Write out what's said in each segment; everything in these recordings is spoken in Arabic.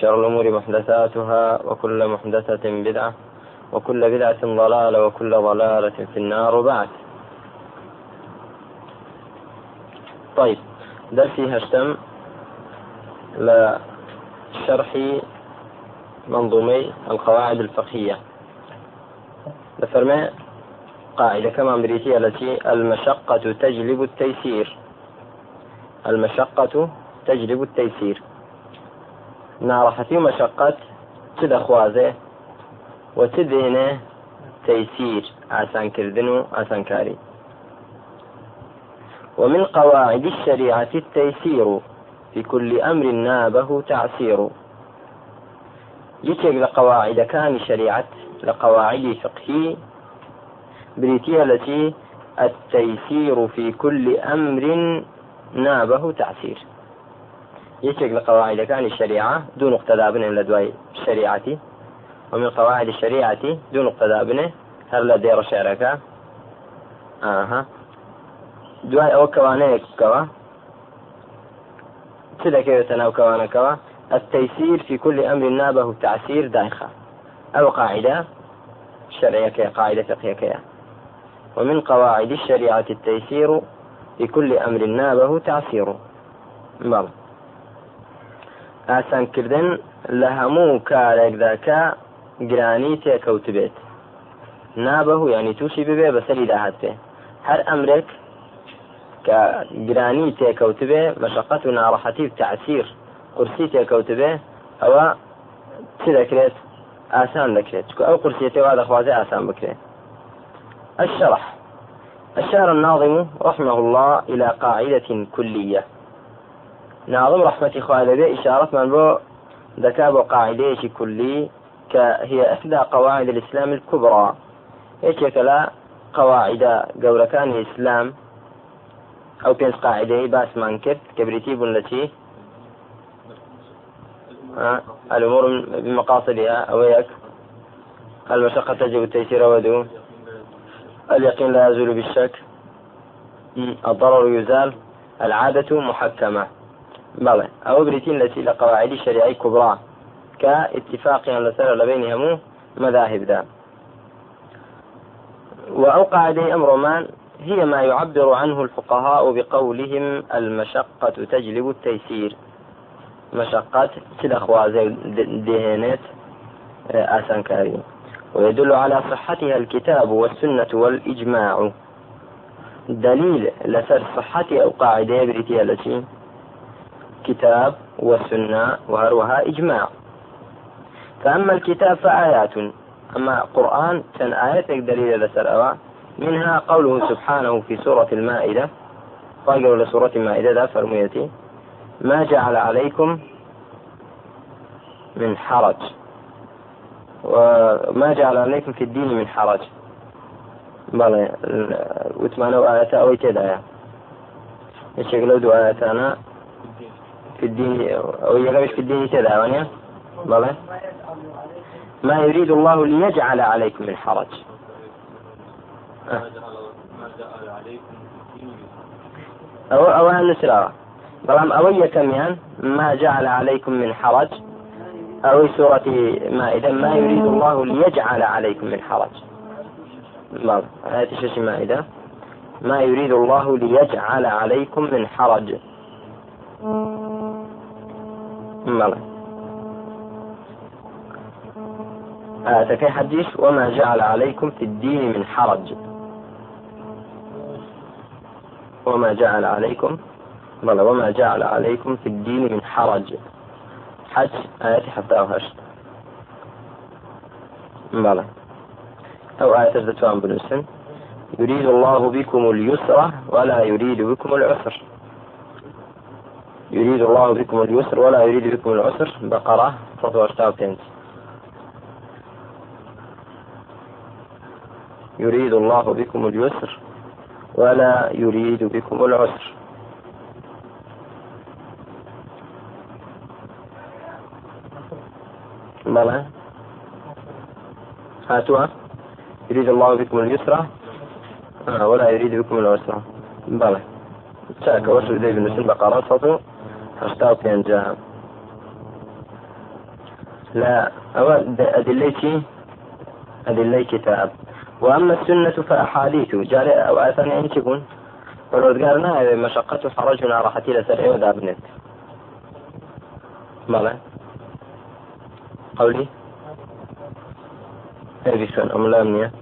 شر الأمور محدثاتها وكل محدثة بدعة وكل بدعة ضلالة وكل ضلالة في النار وبعد. طيب درسي هشتم لشرح منظومي القواعد الفقهية. لفرماء قاعدة كما بريتي التي المشقة تجلب التيسير. المشقة تجلب التيسير. ناڕەحەتی و مەشقت چ دەخوازێ و چ دێنێ تەیسیر ئاسانکردن و ئاسانکاری ومن قواعد الشريعة التيسير في كل أمر نابه تعسير يتيك لقواعد كان شريعة لقواعد فقهي بريتيا التي التيسير في كل أمر نابه تعسير يشك لقواعد كان الشريعة دون اقتداء بنه لدواي الشريعة ومن قواعد الشريعة دون اقتداء بنه هل لدير شعرك. آها. أو كوانيك كوا. كذا كيف تناو كوانا كوا. التيسير في كل أمر نابه تعسير دايخة. أو قاعدة شرعية قاعدة فقهية ومن قواعد الشريعة التيسير في كل أمر نابه تعسير. بلى ئاسانکردن لە هەموو کارێکدا کە گرانی تێکەوت بێت. نابەه ینی تووشی ببێ بەسەری داهات پێ هەر ئەمرێک گرانی تێکەوت بێ مەشقەت و ناڕەحەتی و قورسی تێکەوت بێ ئەوە چ دەکرێت؟ ئاسان دەکرێت. چکو ئەو قورسیەتەوە دەخوازێ ئاسان بکرێت الشرح. أشار الناظم رحمه الله إلى قاعدة كلية. ناظم رحمة خوالده إشارة من بو ذكاء قاعدة كلي كهي إحدى قواعد الإسلام الكبرى. إيش لا قواعد قول كان الإسلام؟ أو بينس قاعدة باس مانكر كبريتي التي الأمور بمقاصدها أو يك المشقة تجب التيسير ودو. اليقين لا يزول بالشك. الضرر يزال. العادة محكمة. بلى أو بريتين التي لقواعد الشريعة كبرى. كاتفاق لسر لبين همو مذاهب ذا وأو قاعدة أمر مان هي ما يعبر عنه الفقهاء بقولهم المشقة تجلب التيسير. مشقة سلخوا زي دهنت آسان كاري. ويدل على صحتها الكتاب والسنة والإجماع. دليل لسر صحة أو قاعدة بريتيا التي الكتاب والسنة وهروها إجماع. فأما الكتاب فآيات. أما قرآن كان آيات دليل لسرأوا منها قوله سبحانه في سورة المائدة. قالوا لسورة المائدة ذا فرميتي. ما جعل عليكم من حرج. وما جعل عليكم في الدين من حرج. بلى وثمانية آيات أو كذا. الشيخ دو آياتنا في الدين أو يغبش في الدين تداونيا بلى ما يريد الله ليجعل عليكم من حرج أو أو النسرة بلام أوي كميان ما جعل عليكم من حرج. أو سورة مائدة. ما يريد الله ليجعل عليكم من حرج. بلى آية شش مائدة. ما يريد الله ليجعل عليكم من حرج. بلى آه في حديث وما جعل عليكم في الدين من حرج. وما جعل عليكم بلى وما جعل عليكم في الدين من حرج. حج آيات حتى أوهشت بلى أو آية الزتوان بن يريد الله بكم اليسر ولا يريد بكم العسر. يريد الله بكم اليسر ولا يريد بكم العسر. بقرة فطور تاوتنت يريد الله بكم اليسر ولا يريد بكم العسر. بلى هاتوا يريد الله بكم اليسرى آه ولا يريد بكم العسرى بلى تاك وصل ذي بالنسبة. بقرة هشتاو جاء لا أود أدليتي أدلي كتاب. وأما السنة فأحاديث. جاري أو أثني أن تكون ولو مشقة حرجنا راحتي لسرعي ودابنت بلى قولي. إرجسون أم لامنية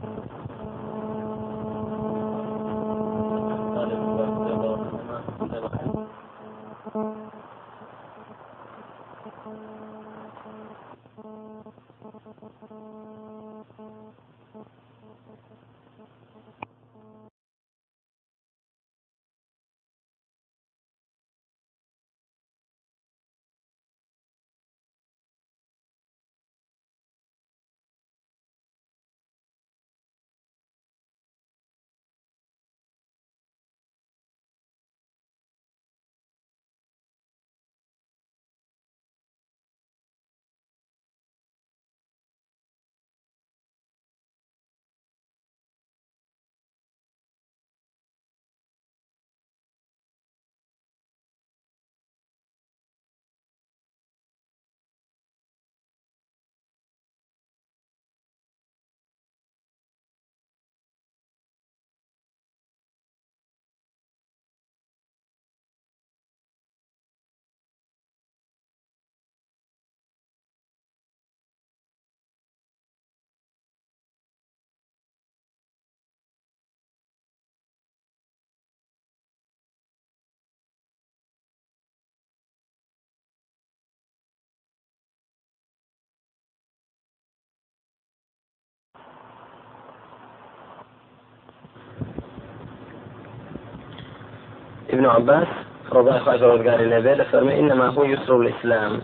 ابن عباس رضي الله عنه قال النبي فرمي إنما هو يسر الإسلام.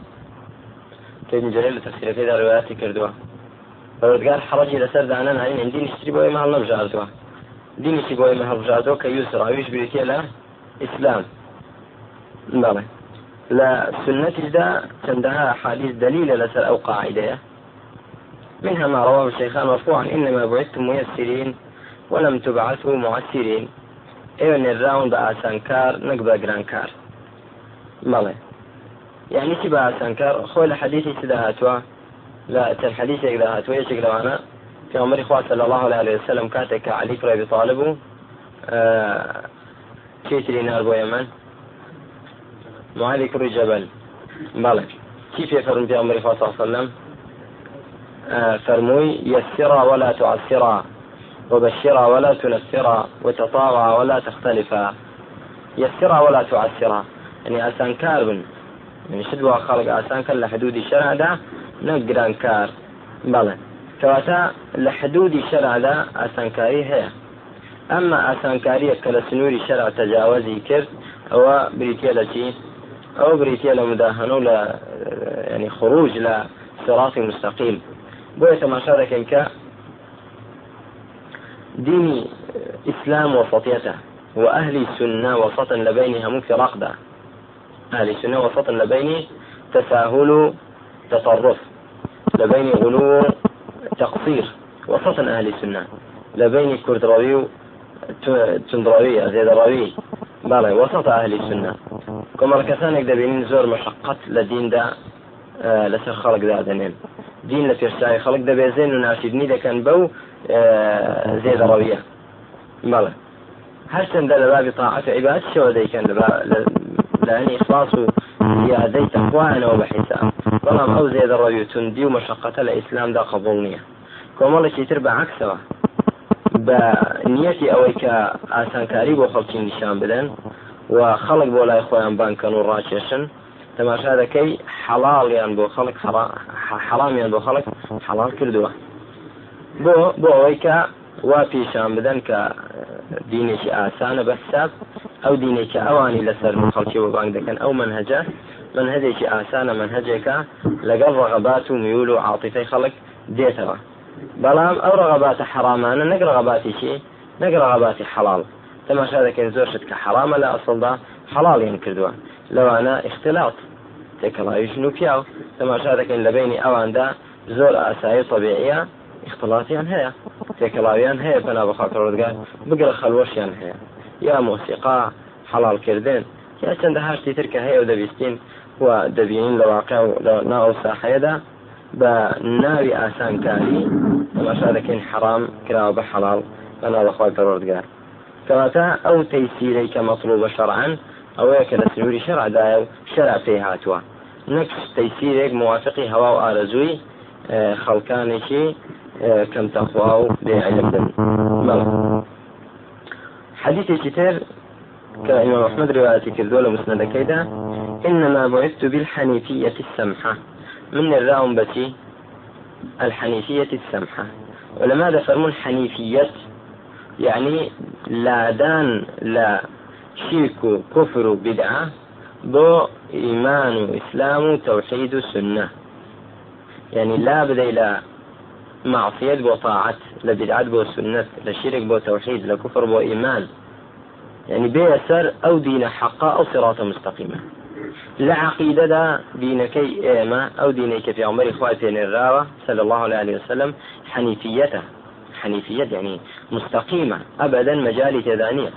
ابن جرير تفسير في رواياتي كردوها قال حرجي لسر دانا نعين عندي نشتري بوي مهل نبجاردوها دي نشتري بوي مهل نبجاردوها كيسر. عيش بريتي له إسلام. بله لا سنة دا تندها حديث دليل لسر أو قاعدة. منها ما رواه الشيخان مرفوعا إنما بعثتم ميسرين ولم تبعثوا معسرين. ئێوە نێراون بە ئاسانکار نەک بە گرانکار مەڵێ يعني چی بە ئاسانکار خۆی لە حەدیثی چدا هاتووە لا چەند حەدیثێکدا هاتووە یەکێک لەوانە پیامبری خوا صلی الله عليه وسلم کاتێک کە علی کوڕی طالب. بوو چێتری نار بۆ یەمەن معاذی کوڕی جەبل بەڵێ چی پێ فەرمو پیامبری خوا صلی الله عليه وسلم؟ فرمووی يسرا ولا تعسرا. وبشرا ولا تنفرا وتطاوعا ولا تختلفا يسرا ولا تعسرا يعني أسان كار يعني شدوا خلق أسان كان لحدود الشرع ده نقران كار. بلى. كواتا لحدود الشرع ده أسان كاري هي. أما أسان كاري كلا سنوري شرع تجاوزي كر أو بريتيا أو بريتيا مداهنة لا يعني خروج لصراط مستقيم. بوية ما شارك ديني إسلام وسطيته وأهل السنة وسطا لبينها مفترق ده أهل السنة وسطا لبين تساهل تطرف لبين غلو تقصير. وسطا أهل السنة. لبين كردراوي تندراوي أزيدراوي بله وسط أهل السنة. كما كسانك دبين زور مشقة لدين ده آه لسر خلق ده دنين. دين لترساي خلق ده بيزين وناشدني ده كان بو زێدە ڕەویە بەڵێ هەرچەندە لە بابی طاعەت عیبات شەوە دەیکەن لەنی ئخلاص و یادەی تەخوانەوە بە حیساب بەڵام ئەو زێدە ڕەوی توندی و مەشقەتە لە ئیسلامدا قبول نییە کۆمەڵێکی تر بە عکسەوە بە نیەتی ئەوەی کە ئاسانکاری بۆ خەڵکی نیشان بدەن و خەڵک بۆ لای خۆیان بانکەن و ڕاکێشن تەماشا دەکەی حەڵاڵیان بۆ خەڵک حەڵامیان بۆ خەڵک حەڵال کردووە بۆ بۆ ئەوەی کە وا پیشان بدەن کە دینێکی ئاسانە بەحساب ئەو دینێکی ئەوانی لەسەر خەڵکی بۆ بانگ دەکەن. ئەو منهجە منهجێکی ئاسانە منهجێکە لەگەڵ ڕغەبات و میول و عاطفەی خەڵک دێتەوە. بەڵام ئەو ڕغەباتە حرامانە نەک ڕغەباتی چی؟ نەک ڕغەباتی حەڵال. تەماشا دەکەین زۆر شت کە حرامە لە ئەسڵدا حەڵاڵیان کردووە. لەوانە اختلاط تێکەڵاویش و پیاو تەماشا دەکەین لە بینی ئەواندا زۆر ئاسایی طبیعە اختلاطیان هەیە تێکەڵاویان هەیە بەنا بەخاکەڕۆدگار بگرە خەلوەشیان هەیە یا مۆسیقا حەڵالکردن یا چەندە هاشتی تر کە هەیە و دەبیستین و دەبینین لە واقع لە ناو ساحەیەدا بە ناوی ئاسانکاری تەماشا دەکەین حرام کراوە بە حەڵال بەنا بەخوای پەرۆردگار کەواتە ئەو تەیسیرەی کە مەطلوبە شەرعەن ئەوەیە کە لە سنووری شەرعدایە و شەرع پێی هاتووە. نەک تەیسیرێک موافقی هەوا و ئارەزووی خەڵکانێکی كم تەخوا و بێعلم حديث كتير كإمام أحمد رواية كردولة مسند كيدا إنما بعثت بالحنيفية السمحة. من الراوم بتي؟ الحنيفية السمحة. ولماذا فرمون حنيفية يعني لا دان لا شرك كفر بدعة. بو إيمان إسلام توحيد سنة. يعني لا بدا إلى معصية بو طاعة لبدعة بو سنة لشرك بو توحيد لكفر بو إيمان. يعني بيسر أو دين حقا أو صراط مستقيمة لعقيدة دا دينكي إيما أو دينك في عمر إخواتين الراوة صلى الله عليه وسلم حنيفيته حنيفية يعني مستقيمة أبدا مجال تدانية.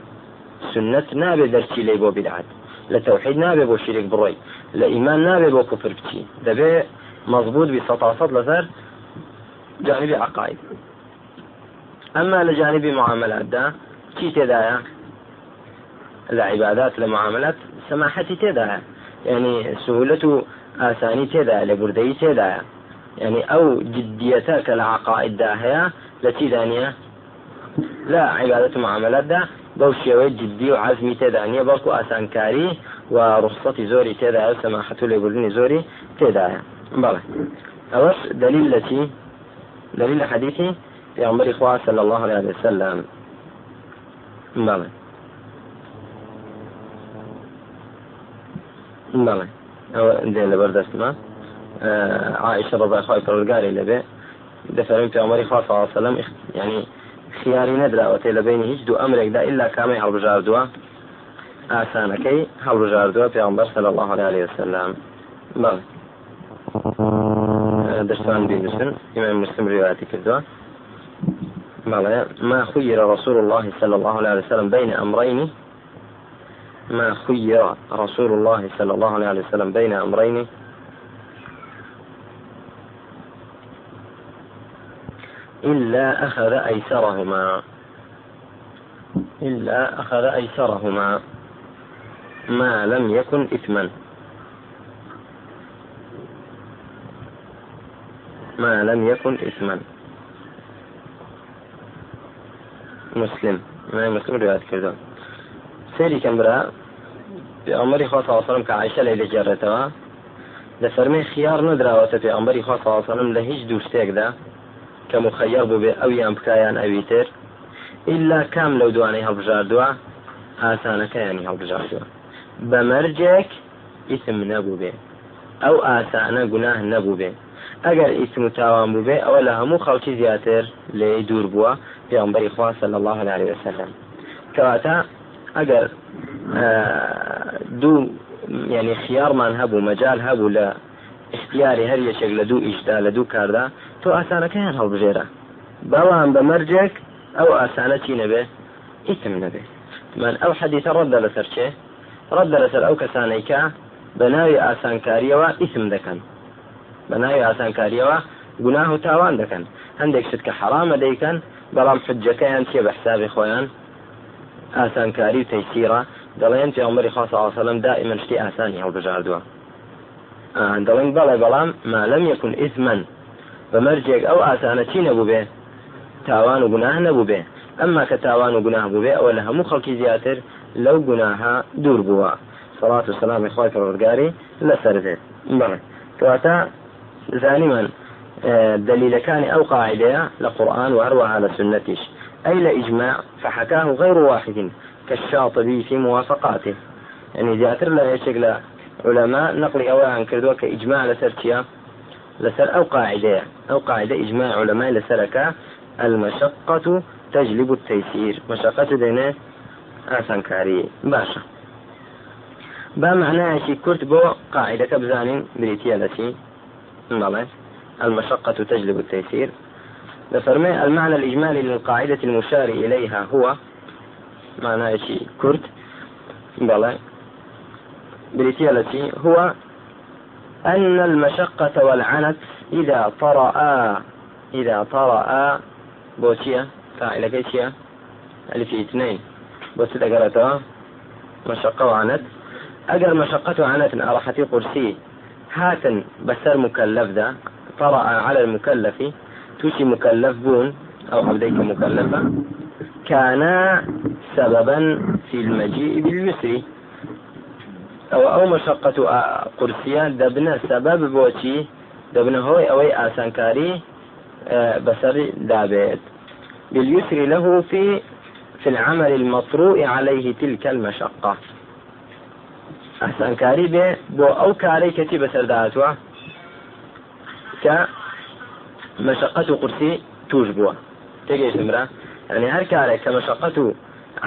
سنة نابي درسي لي بو بدعات لتوحيد نابي بو شرك بروي لإيمان نابي بو كفر بتي دبي مضبوط بسطاسط لثر جانب عقائد. أما لجانب معاملات دا كي تدايا العبادات لمعاملات سماحتي تدايا يعني سهولة آساني تدايا لبردي تدايا يعني أو جديتك العقائد داهية التي دانية لا عبادة معاملات دا بوشي جدي وعزمي تدانية بلكو آسانكاري ورخصتي زوري تدايا وسماحة لبردني زوري تدايا بله أوش دليل التي دليل حديثي في عمر إخوة صلى الله عليه وسلم. بله بله أو دين لبرد اسمه آه عائشة رضي الله عنها قال لبي دفرين في عمر إخوة صلى الله عليه وسلم يعني خياري ندرا وتي بين هیچ أمرك دا إلا كامي هەڵبژار دووە ئاسانەکەی هەڵبژاردووە پێغمبەر صلى الله عليه وسلم. بله دەستوان بینوسن إمام مسلم رواياتي كذا ما خير رسول الله صلى الله عليه وسلم بين أمرين ما خير رسول الله صلى الله عليه وسلم بين أمرين. إلا أخذ أيسرهما إلا أخذ أيسرهما ما لم يكن إثما. ما لم يكن إثما مسلم. ما مسلم رواية كذا سيري كمبرا بأمر خاصة وسلم كعائشة ليلة جارتها لفرمي خيار ندرا في أمر خاصة صلى الله عليه وسلم لهيج دوشتێک دا کە مخەیەر بوو بێ ئەویان بکایان ئەوی تر. ئللا کام لەو دوانەی هەڵبژاردووە ئاسانەکەیانی هەڵبژاردووە بە مەرجێک ئیسم نەبوو بێ ئەو ئاسانە گوناه نەبوو بێ ئەگەر ئیسم و تاوان بوو بێ ئەوە لە هەموو خەڵکی زیاتر لێ دوور بووە پێغمبەری خوا صلی الله عليه وسلم کەواتە ئەگەر دوو يعني خيارمان هەبوو مەجال هەبوو لە اختياری هەر یەکێک لە دوو ئیشدا لە دوو کاردا تۆ ئاسانەکەیان هەڵبژێرە بەڵام بە مەرجێک ئەو ئاسانە چی نەبێ ئیتم نەبێ من ئەو حەدیثە ڕەدە لەسەر چێ ڕەدە لەسەر ئەو کەسانەی کە بە ناوی ئاسانکاریەوە ئیسم دەکەن بە ناوی ئاسانکاریەوە گوناه و تاوان دەکەن. هەندێک شت کە حرامە دەیکەن بەڵام حجەکەیان چێ بە حسابی خۆیان؟ ئاسانکاری و تەیسیرە دەڵێن الله علیه وسلم دائما شتی ئاسانی هەڵبژاردووە. دەڵێن بەڵێ بەڵام ما لم يكن إثما بەمەرجێک ئەو ئاسانە چی نەبوو بێ؟ تاوان و گوناه نەبوو بێ. ئەمما کە تاوان و گوناه بوو بێ ئەوە لە هەموو خەڵکی زیاتر لەو گوناها دوور بووە. سەڵات و سەلامی خۆی پەروەردگاری لەسەر بێت بڵێ کەواتە زانیمان دەلیلەکانی ئەو قاعدة لە قرآن وەهەروەها لە سنتیش ئەی لە إجماع فحكاه غير واحد كالشاطبي في موافقاته. يعني زياتر لا يشكل علماء نقل أولا عن كردوة كإجماع لسرتيا لسر أو قاعدة. أو قاعدة إجماع علماء لسرك المشقة تجلب التيسير. مشقة دينا آسان كاري باشا. با معناه شي كرت بو قاعدة كبزان بريتيا التي المشقة تجلب التيسير. لفرمي المعنى الإجمالي للقاعدة المشار إليها هو معناه شي كرت بلى. بريتيا التي هو أن المشقة والعنت إذا طرأ إذا طرأ بوشيا فاعل كيشيا ألف اثنين. بس مشقة وعنت. أجر مشقة وعنت أراحتي قرسي هاتن بسر مكلف ذا طرأ على المكلف توشي مكلف بون أو عبديك مكلفة كان سببا في المجيء باليسر. أو أو مشقة قرسية دبنا سبب بوشي. دبنا هوي أوي آسانكاري بسر دابت. باليسر له في في العمل المطروء عليه تلك المشقة. ئاسانکاری بێ بۆ ئەو کارەی کەچی بەسەرداهاتوە کە مەشقەت و قورسی توش بووە. تێگەیشتمرا يعني هەر کارێک کە مەشقەت و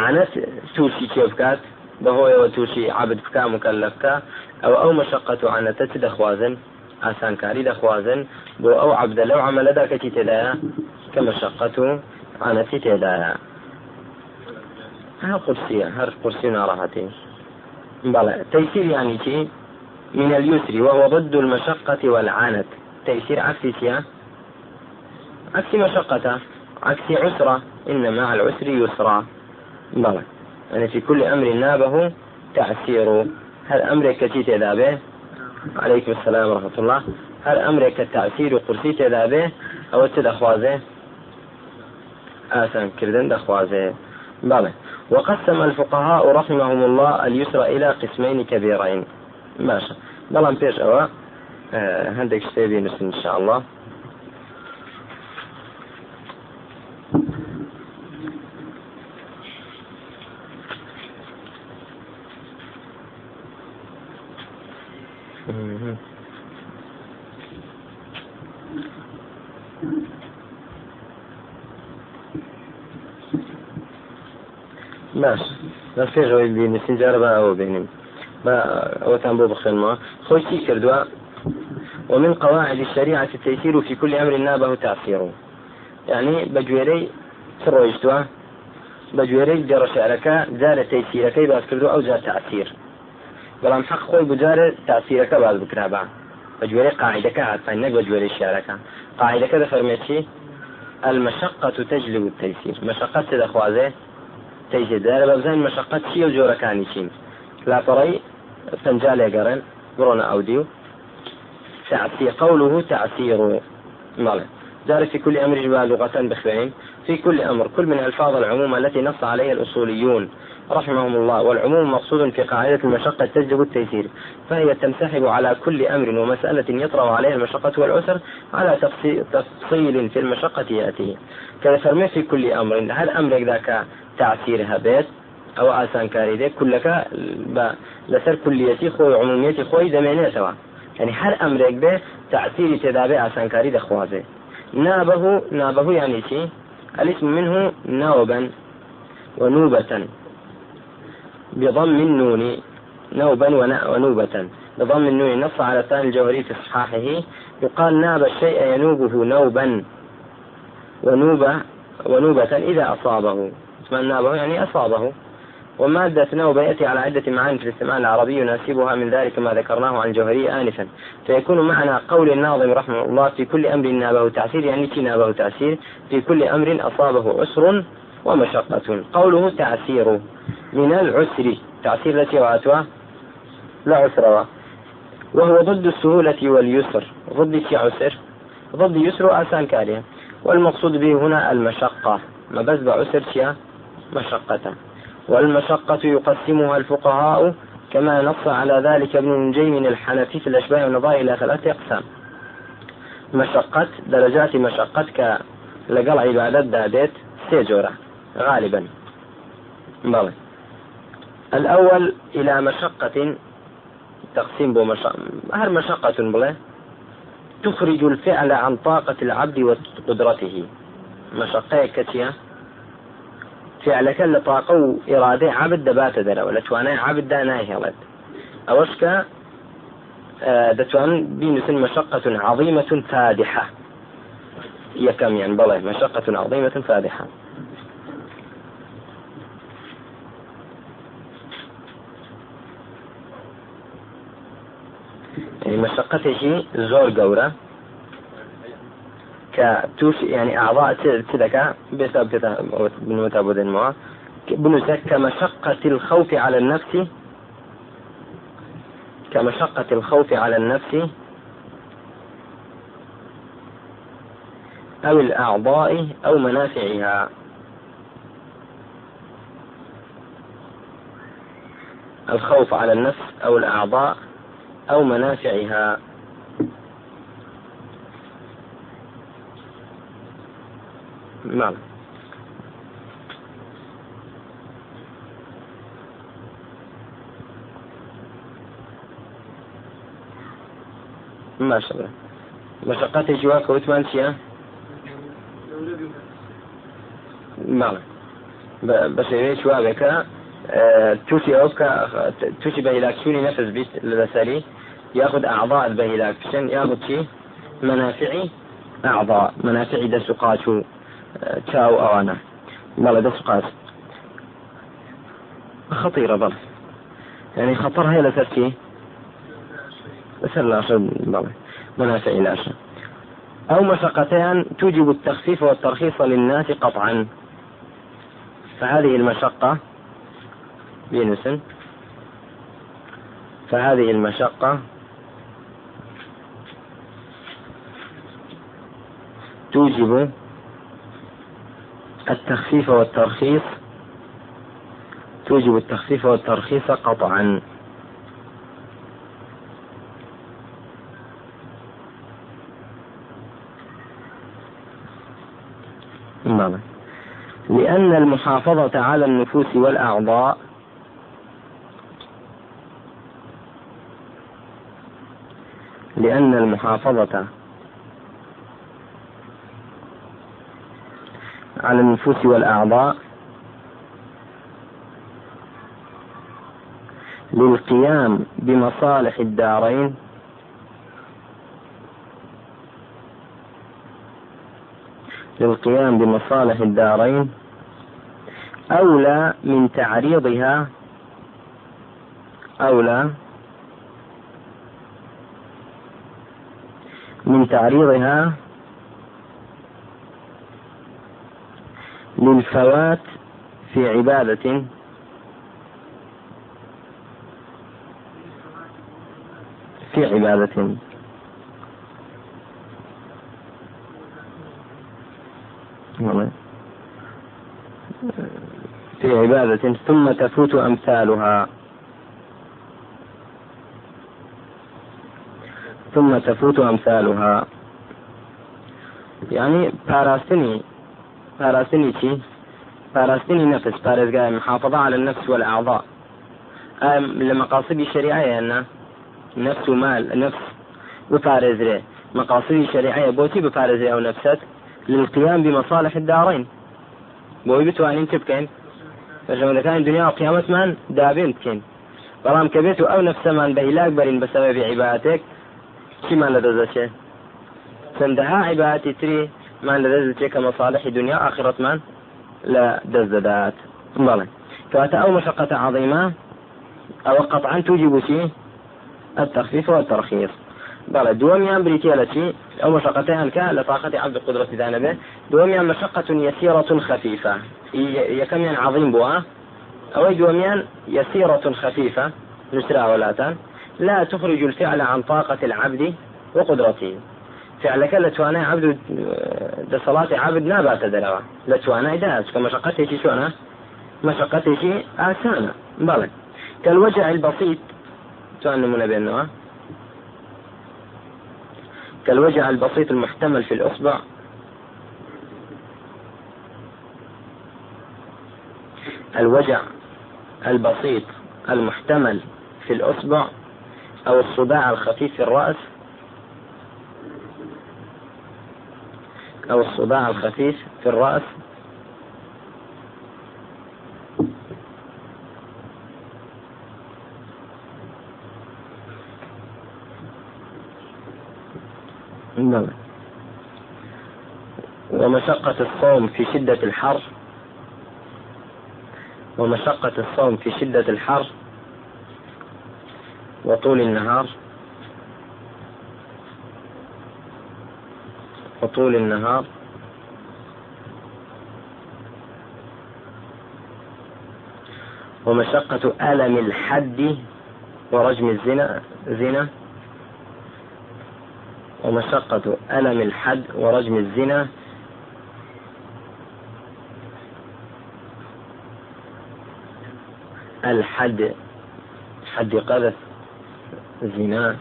عانەت تووشی کێ بکات بەهۆیەوە تووشی عبد بکە مکەلفکە ئەو ئەو مەشقەت و عانەتە چ دەخوازن؟ ئاسانکاری دەخوازن بۆ ئەو عبدە لەو عملەدا کەچی تێدایە کە مەشقەت و عانەتی تێدایە. هەر قورسیە هەر قورسی ناڕەهەتی بلى. تيسير يعني شيء من اليسر وهو ضد المشقة والعنت تيسير عكس سيا عكس مشقة عكس عسرة. إن مع العسر يسرا. بلى. يعني في كل أمر نابه تعسير هل أمرك كتيت به عليكم السلام ورحمة الله. هل أمرك التعسير قرسيت به أو التدخوازه آسان كردن دخوازه. بلى. وقسم الفقهاء رحمهم الله اليسر إلى قسمين كبيرين. ماشي بلان بيش أوا. هندك شتيبي إن شاء الله. باش. بەس پێشەوەی بینستین جارە بە ئەوە بینیم. بە ئەوەتان بۆ بخێنمەوە. خۆشی کردووە؟ ومن قواعد الشريعة التيسير في كل أمر نابه تأثيره يعني بجويري ترويشتوا بجويري جرى شعرك زال تيسيرك باز كردو أو زال تأثير بەڵام حق خۆی بجارە تاسیرەکە باز بکرا بە بەگوێرەی قاعدەکە هاتفان نەک بەگوێرەی شارەکە. قاعدەکە دەفەرمێتی المشقة تجلب التيسير. مشقة دەخوازێ تەیجێدارە بە بزانین مەشقەت چیە و جۆرەکانی چین لاپەڕی پەنجا لێگەڕێن بڕۆنە ئەودی و تعسي قوله تعسير ماله ذلك في كل أمر لغة بخبين في كل أمر كل من ألفاظ العموم التي نص عليها الأصوليون. رحمهم الله. والعموم مقصود في قاعدة المشقة تجلب التيسير. فهي تنسحب على كل أمر ومسألة يطرأ عليها المشقة والعسر على تفصيل في المشقة يأتي. كذا في كل أمر. هل أمرك ذاك تاثیر هەبێت دێ کولەکە بە لەسەر کولیەتی خۆی عمومیەتی خۆی دەمێنێتەوە يعني هەر ئەمرێک بێ تاثیری تێدابێ ئاسانکاری دەخوازێ نابه نابه يعني شي الاسم منه نوبا ونوبة. بضم النون نوبا ونوبة. بضم النون نص على الثاني الجوهري في إصحاحه يقال ناب الشيء ينوبه نوبا ونوبة ونوبة إذا أصابه. من يعني أصابه. ومادة نوبة يأتي على عدة معاني في الاستعمال العربي يناسبها من ذلك ما ذكرناه عن الجوهري آنفا. فيكون معنى قول الناظم رحمه الله في كل أمر نابه تعسير يعني في نابه تعسير في كل أمر أصابه عسر ومشقة. قوله تعسير من العسر تعسير التي وعتها لا عسر وهو ضد السهولة واليسر. ضد عسر. ضد يسر آسان كاريه والمقصود به هنا المشقة. ما بس بعسر مشقة. والمشقة يقسمها الفقهاء كما نص على ذلك ابن نجيم الحنفي في الأشباه والنظائر إلى ثلاثة أقسام. مشقة درجات مشقة لقل عبادة سيجورة غالبا. بلى الأول إلى مشقة تقسيم بو مشقة هر مشقة بلى تخرج الفعل عن طاقة العبد وقدرته. مشقة فعلك لطاقة وإرادة عبد دبات دلا ولا توانا عبد دا ناهلت أوشك آه، دتوان بينس مشقة عظيمة فادحة. يكم يعني بلى مشقة عظيمة فادحة. يعني مشقته زور قورة. كتوش يعني أعضاء تلك بسبب بنوتا الماء بنوتا كمشقة الخوف على النفس. كمشقة الخوف على النفس. أو الأعضاء أو منافعها. الخوف على النفس أو الأعضاء أو منافعها. نعم. ما شاء الله. مشقات جواك وثمان شيئا بەڵێ بە شێوەیە چوابێکە تووشی ئەو بکە تووشی بە هیلاکشوری نەفس بیست لەسەری يأخذ أعضاء البهلاك بشن يأخذ شيء منافعي أعضاء. منافعي دسقات تشاو أوانا بلا دسقات خطيرة بل يعني خطر هي لسرتي لسر لا بلا منافعي لا أو مشقتان توجب التخفيف والترخيص للناس قطعا. فهذه المشقة بينس فهذه المشقة توجب التخفيف والترخيص. توجب التخفيف والترخيص قطعا. نعم. لأن المحافظة على النفوس والأعضاء لأن المحافظة على النفوس والأعضاء للقيام بمصالح الدارين للقيام بمصالح الدارين أولى من تعريضها أولى من تعريضها للفوات في عبادة في عبادة في عبادة ثم تفوت أمثالها. ثم تفوت أمثالها. يعني باراستني باراستني شي باراستني نفس بارزقاء محافظة على النفس والأعضاء. لمقاصد الشريعة أن نفس ومال نفس ببارزره مقاصد الشريعة بوتي ببارزره أو نفسك. للقيام بمصالح الدارين. بۆی بتوانین چ بکەین بەژەمەکانی دنیا و قیامەتمان دابێن بکەین بەڵام کە بێت و ئەو نفسەمان هیلاک بەرین بەسەبەبی عیباتێک چیمان لە دەزەچێ چەندەها عیباتی تری لە دەست کە مەصالحی دنیا ئاخرەتمان لە دەست دەدات بەڵێ کەواتە ئەو مشقة عظيمة أو قطعا توجب شيء التخفيف والترخيص. بریتە لە چی؟ ئەو مشقەتیان کە لە طاقەتی عبد قدرەتی دانەبێ دووەمیان مشقة يسيرة خفيفة. یەکەمیان عظیم بووە. ئەوەی دووەمیان يسيرة خفيفة نسرا ولاتان لا تخرج الفعل عن طاقة العبد وقدرته. فعلك لتوانا عبد صلاة عبد نابات دروا لتوانا داس كمشقته شي شونا مشقته شي آسانة. بلى كالوجع البسيط. توان من بينه كالوجع البسيط المحتمل في الإصبع. الوجع البسيط المحتمل في الأصبع أو الصداع الخفيف في الرأس. أو الصداع الخفيف في الرأس. نعم. ومشقة الصوم في شدة الحر. ومشقة الصوم في شدة الحر. وطول النهار. وطول النهار. ومشقة ألم الحد ورجم الزنا زنا. ومشقة ألم الحد ورجم الزنا. الحد حد قذف زنا.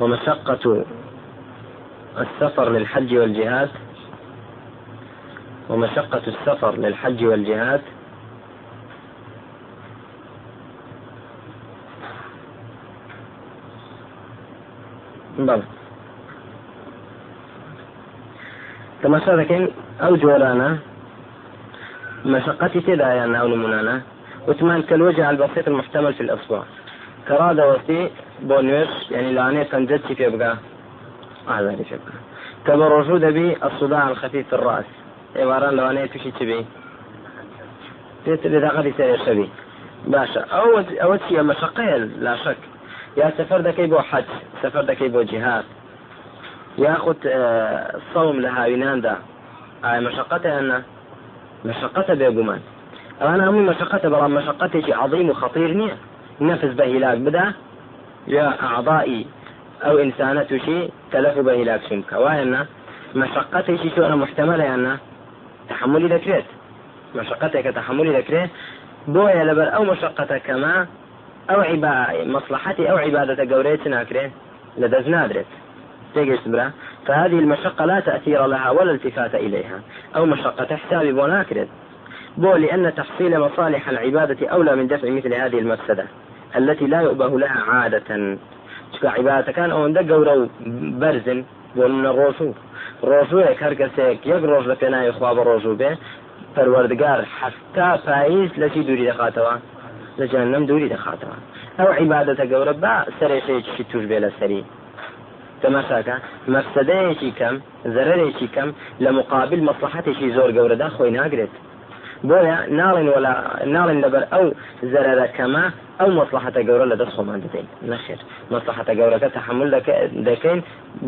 ومشقة السفر للحج والجهاد ومشقة السفر للحج والجهاد. بلى تماشا دەکەین ئەو جۆرانە تدا يعني أو نمونانا وثمان كالوجه البسيط المحتمل في الأصبع. كرادة وسي بونير يعني لاني فنجدتي في يبقى. هذا اللي شبه كبروجو بي الصداع الخفيف في الرأس. عبارة لو أنا تشي تبي بطاقة سير شبي باشا أو أو شيء مشقة لا شك. يا سفر دكي بو حج سفر دكي بو جهاد. ياخذ آه، الصوم لها يناندا هاي مشقته أنه مشقته بێگومان ئەوانە هەمووی مشقته بەڵام مشقتێکی عظیم و خطیر نییە نفس بە هیلاک بدا یا ئاعضائی ئەو ئینسانە تووشی تەلەف و بە هیلاک شم کەوایەنە مشقتێکی تۆرە محتملەیانە تحملی دەکرێت مشقتێکە تحملی دەکرێت بۆیە لەبەر ئەو مشقتە کەما ئەو مصلحەتی ئەو عیبادەتە گەورەیە ناکرێت لە دەست نادرێت تيجي برا فهذه المشقة لا تأثير لها ولا التفات إليها. أو مشقة حساب بوناكرد بو لأن تحصيل مصالح العبادة أولى من دفع مثل هذه المفسدة. التي لا يؤبه لها عادة. شكا عبادة كان أو عندك قورو برزن بون الروسو ڕۆژوەیەک هەر کەسێک یەک ڕۆژ لە پێناوی خوا بە ڕۆژوو بێ پەروەردگار حەفتا پاییز لەچی دووری دەخاتەوە لە جەنەم دووری دەخاتەوە ئەو عیبادەتە گەورە با سەرێشەیەکی توش بێ لە سەری تەماشاکە مەفسەدەیەکی کەم زەرەرێکی کەم لە مقابل مەسلحەتێکی زۆر گەورەدا خۆی ناگرێت بۆیە ناڵین ولا ناڵین لەبەر ئەو زەرەرەکەمە ئەو مەسلحەتە گەورە لە دەست خۆمان دەدەین نەخێر مەسلحەتە گەورەکە تحمل دەکەین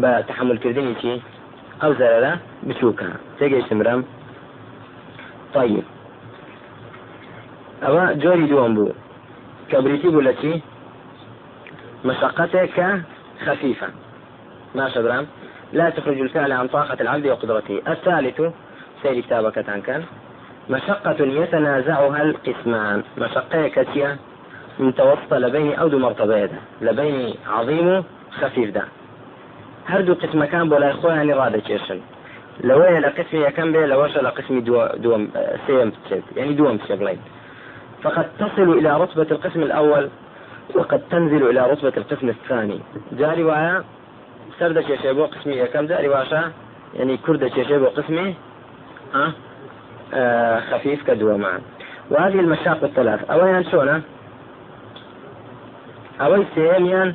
بە تحملکردنی چی ئەو زەرەرە بچووکە تێگەیشتم برم طيب ئەوە جۆری دووەم بوو کە بریتی بوو لە چی مشقتێک کە خەفیفە ماشي برام لا تخرج الفعل عن طاقة العبد وقدرته. الثالث سير كتابك كان مشقة يتنازعها القسمان. مشقة كتية متوسطة لبين أو دو مرتبة لبين عظيم خفيف ده هردو قسم كان بولا إخوة يعني رادة كيشن لو لقسم كان بي لو لقسم دو دوم سيم يعني دوم شغلين فقد تصل إلى رتبة القسم الأول وقد تنزل إلى رتبة القسم الثاني. جاري وعيا سەر دەکێشێ بۆ قسمی یەکەم جاری باشە یعنی کورد دەکێشێ بۆ قسمی خفيف كدوما وهذه المشاق الثلاث. أولا شونا أول سيميان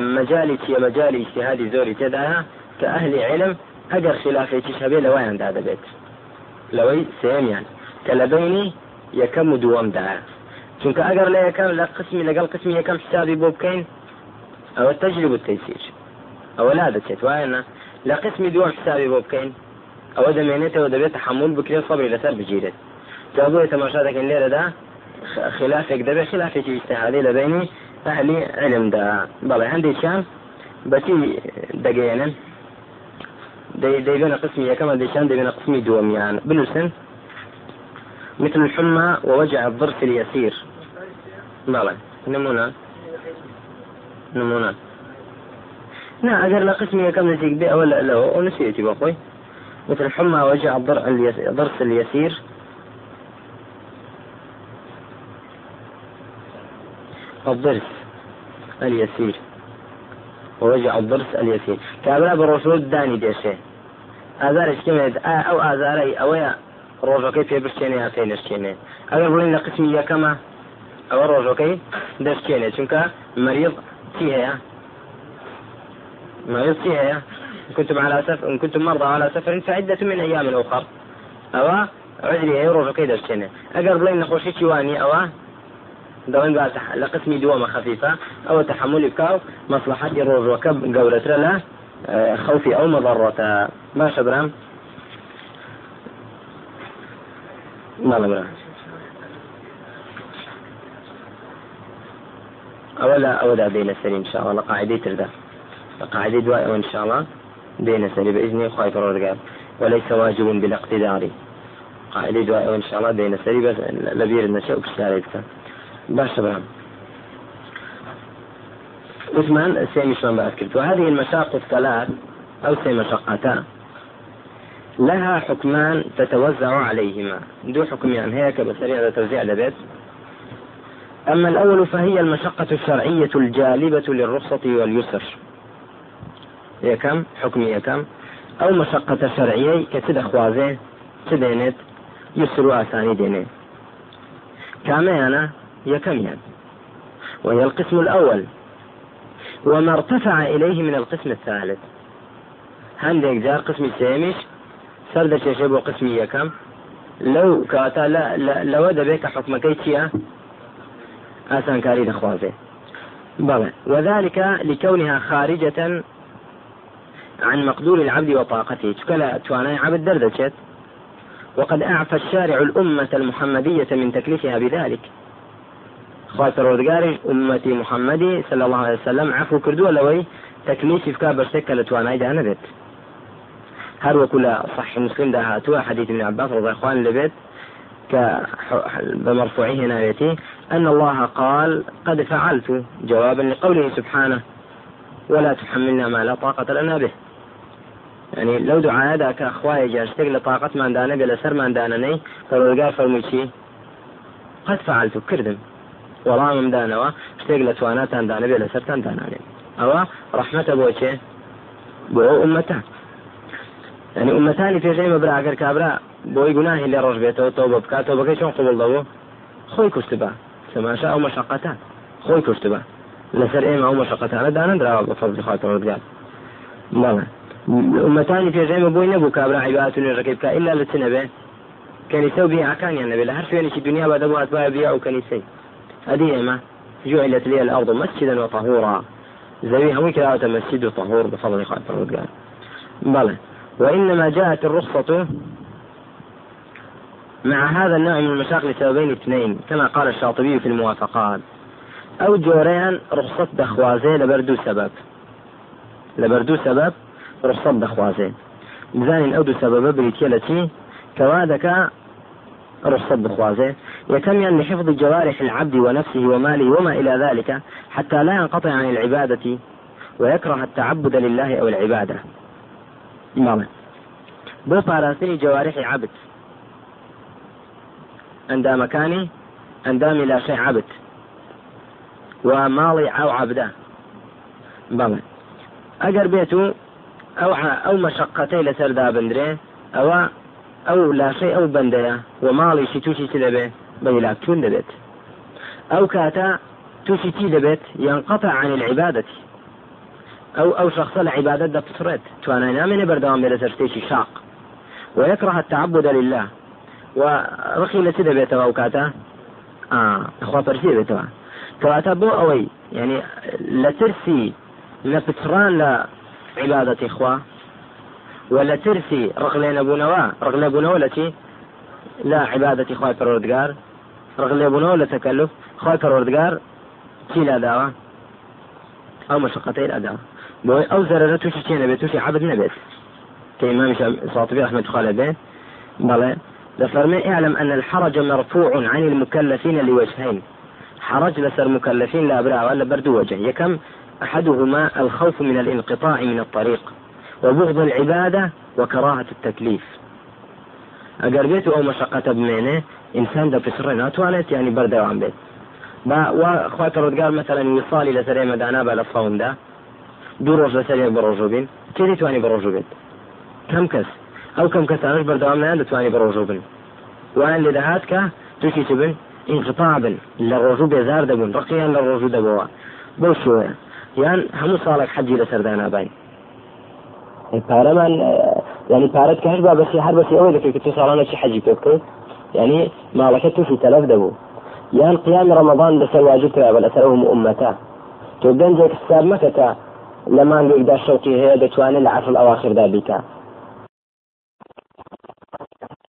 مجالي تي مجالي اجتهادي زوري تداها كأهل علم أجر خلافي تشهبه لوين هذا بيت. لوي سيميان كلبيني يكم دوام چونکە ئەگەر لە یەکەم لە قسمی لەگەڵ قسمی یەکەم حسابی بۆ بکەین ئەوە تەجرب التەیسیر ئەوە لا دەچێت وایە لە قسمی دووەم حسابی بۆ بکەین ئەوە دەمێنێتەوە دەبێت تحمل بکرێت سەبری لەسەر بگیرێت جابووە تەماشا دەکەن لێرەدا خلافێک دەبێت خلافێکی ئیستحادی لە بینی ئەهلی علمدا بەڵێ هەندێکیان بەچی دەگەێنن دەیبێنە قسمی یەکەمە دەیشان دەبێنە قسمی دووەمیان بنووسن مثل الحمى ووجع الضرس اليسير. بلى نمونة نمونة نا أجر لقسمي كم نسيك بي ولا لا ونسيتي بأخوي مثل حمى وجع الضرس اليسير. الضرس اليسير. ووجع الضرس اليسير. كابرا بالرسول داني ديشه ئازارش کمێت ئەو ئازارەی ئەوەیە ڕۆژەکەی پێ بشتێنێ یا پێی نشتێنێ ئەگەر بڵین لە قسمی یەکەمە ئەوە ڕۆژەکەی دەستێنێ چونکە مەریض چی هەیە مريض چی هەیە كنتم على سفر إن كنتم مرضى على سفر فعدة من أيام أخر أو عذري هي ڕۆژەکەی دەستێنێ ئەگەر بڵین نەخۆشی وانی ئەوە دەڵێن لە قسمی دووەمە خەفیفە ئەوە تحملی بکاو مەصلحەتی ڕۆژەکە گەورەترە لە خوفي أو مضرة. ما شبرام ما برام أولا أولا بين السري إن شاء الله. قاعدة تردا قاعدة دواء إن شاء الله. بين السري بإذنه خايف الرقاب وليس واجب بالاقتدار. قاعدة دواء إن شاء الله بين السري بس لبير النشأ بسالة باش برام عثمان سيمي شلون بعد كرت وهذه المشاق الثلاث أو سي مشقتان. لها حكمان تتوزع عليهما. دو حكم يعني هيك بسريع توزيع لبيت أما الأول فهي المشقة الشرعية الجالبة للرخصة واليسر. هي كم حكم هي كم أو مشقة شرعية كتد أخوازي تدينت يسر أساني ديني كما أنا هي كم يعني وهي القسم الأول. وما ارتفع إليه من القسم الثالث. هەندێک جار قسمی سێمیش سەر دەچێشێ بۆ قسمی یەکەم لەو کاتە لەوە دەبێت کە حکمەکەی چییە ئاسانکاری دەخوازێ بلى وذلك لكونها خارجة عن مقدور العبد وطاقته. تكلا تواناي عبد دردشت وقد أعفى الشارع الأمة المحمدية من تكليفها بذلك. خاطر ودقاري أمتي محمدي صلى الله عليه وسلم. عفو كردو لوي تكليف فكا برسكة لتواناي دانبت هر وكل صح مسلم ده هاتوا. حديث ابن عباس رضي الله عنه لبيت. بمرفوعه نايتي أن الله قال قد فعلت جوابا لقوله سبحانه. ولا تحملنا ما لا طاقة لنا به. ینی لەو دوعاەدا کە خوایە جارشتێک لە تااقت مادانە بێ لە سەرماندانەی پەرۆگار فەرموچی قەت فعلت و کردم. وەڵاممدانەوە شتێک لە تواناتاندانە بێ لە سەرتاندانانێ ئەوە ڕحمەتە بۆچێ بۆ عمەتان ینی عمەتانی پێژەی مەبراگەر کابرا بۆی گوناهی لێ ڕۆژ بێتەوە تۆ بە بکاتەوە بەکەی چۆن قوڵەوە خۆی کوشتبە سەماشا ئەو مەشقەتان. خۆی کوشتبە لەسەر ئێمە ئەو مەشقەتانە دانەدراوە بە فەرخاتەوە بگات بەڵێ ئومەتانی پێشەیمە بۆی نەبوو کابرا عیبات و نوێژەکەی بکە ئللا لە چ نەبێ كنيسة وبيعكانيان نبي لها حرفين في الدنيا بعد أبوات بها بيع وكنيسة هذه ما. جعلت لي الأرض مسجدا وطهورا. زويها وكذا مسجد وطهور بفضل خاطر قال بلى. وإنما جاءت الرخصة مع هذا النوع من المشاق لسببين اثنين كما قال الشاطبي في الموافقات. أو جوريان رخصة دخوازي لبردو سبب. لبردو سبب رخصة دخوازي بزانين أو دو سبب بريتيلتي كوادك رخصة دخوازي يتمين لحفظ جوارح العبد ونفسه وماله وما إلى ذلك حتى لا ينقطع عن العبادة ويكره التعبد لله أو العبادة. بەڵێ بۆ پاراستنی جوارحی عبد. ئەندامەکانی ئەندامی لاشەی عبد. و ماڵی ئەو عبدا بەڵێ ئەگەر بێت و ئەو ئەو مەشقەتەی لەسەردا بندرێ ئەوە ئەو لاشەی ئەو بەندەیە و ماڵیشی تووشی چ دەبێ بە هیلاکچوون دەبێت ئەو کاتە تووشی چی دەبێت ينقطع عن العبادة. أو أو شخص العبادة دبسرت توانا نامني بردوام بلا ترتيشي شاق. ويكره التعبد لله. ورخي لسيدة بيتوا وكاتا آه أخوة برسي بيتوا كواتا بو أوي. يعني لترسي. لفتران لعبادة إخوة. ولا ترسي رغلين أبو نوا رغلين أبو نوا لا عبادة إخوة پروردگار. رغلين أبو نوا لتكلف إخوة پروردگار. كي لا دعوة؟ أو مشقتين الأداء بۆی ئەو زەرەرە تووشی چێ نەبێت تووشی عبد نەبێت كإمام ساطبي رحمة الله عليه بلى لفرمي إعلم أن الحرج مرفوع عن المكلفين لوجهين. حرج لسر مكلفين لا أبراء ولا بردو وجه. يكم أحدهما الخوف من الانقطاع من الطريق وبغض العبادة وكراهة التكليف. أجر بيت أو مشقة بمينه إنسان ده في سر ناتوانت يعني برده عن بيت. با وخواتر قال مثلا يصالي لسريمة دانا بلا الصوم ده دوو ڕۆژ لەسەر بە ڕۆژۆ بین تێری توانی بە ڕۆژۆ بێت کەم کەس ئەو کەم کەسانش بەردەوام نیان دەتوانانی بە ڕۆژۆ بن وأن لێ دەهات کە تووشی چ بن انقطاع بن دەبوون ڕقیان لە ڕۆژوو دەبەوە بەو شوەیە یان هەموو ساڵێک حەجی لەسەردا نابین پارەمان ینی پارەت کەش با بەسی هەر بەسی ئەوەی دەکەیت کە تو ساڵانە چی حەجی پێ بکەیت ینی ماڵەکە تووشی تەلەف دەبوو یان قیام ڕەمەضان بەسەر واجب کرا لەسەر ئەوم ئومەتە تۆ گەنجێک حساب مەکە تا لە مانگێکدا شەوقی هەیە دەتوانێت لە عەفڵ ئەواخردا بیکە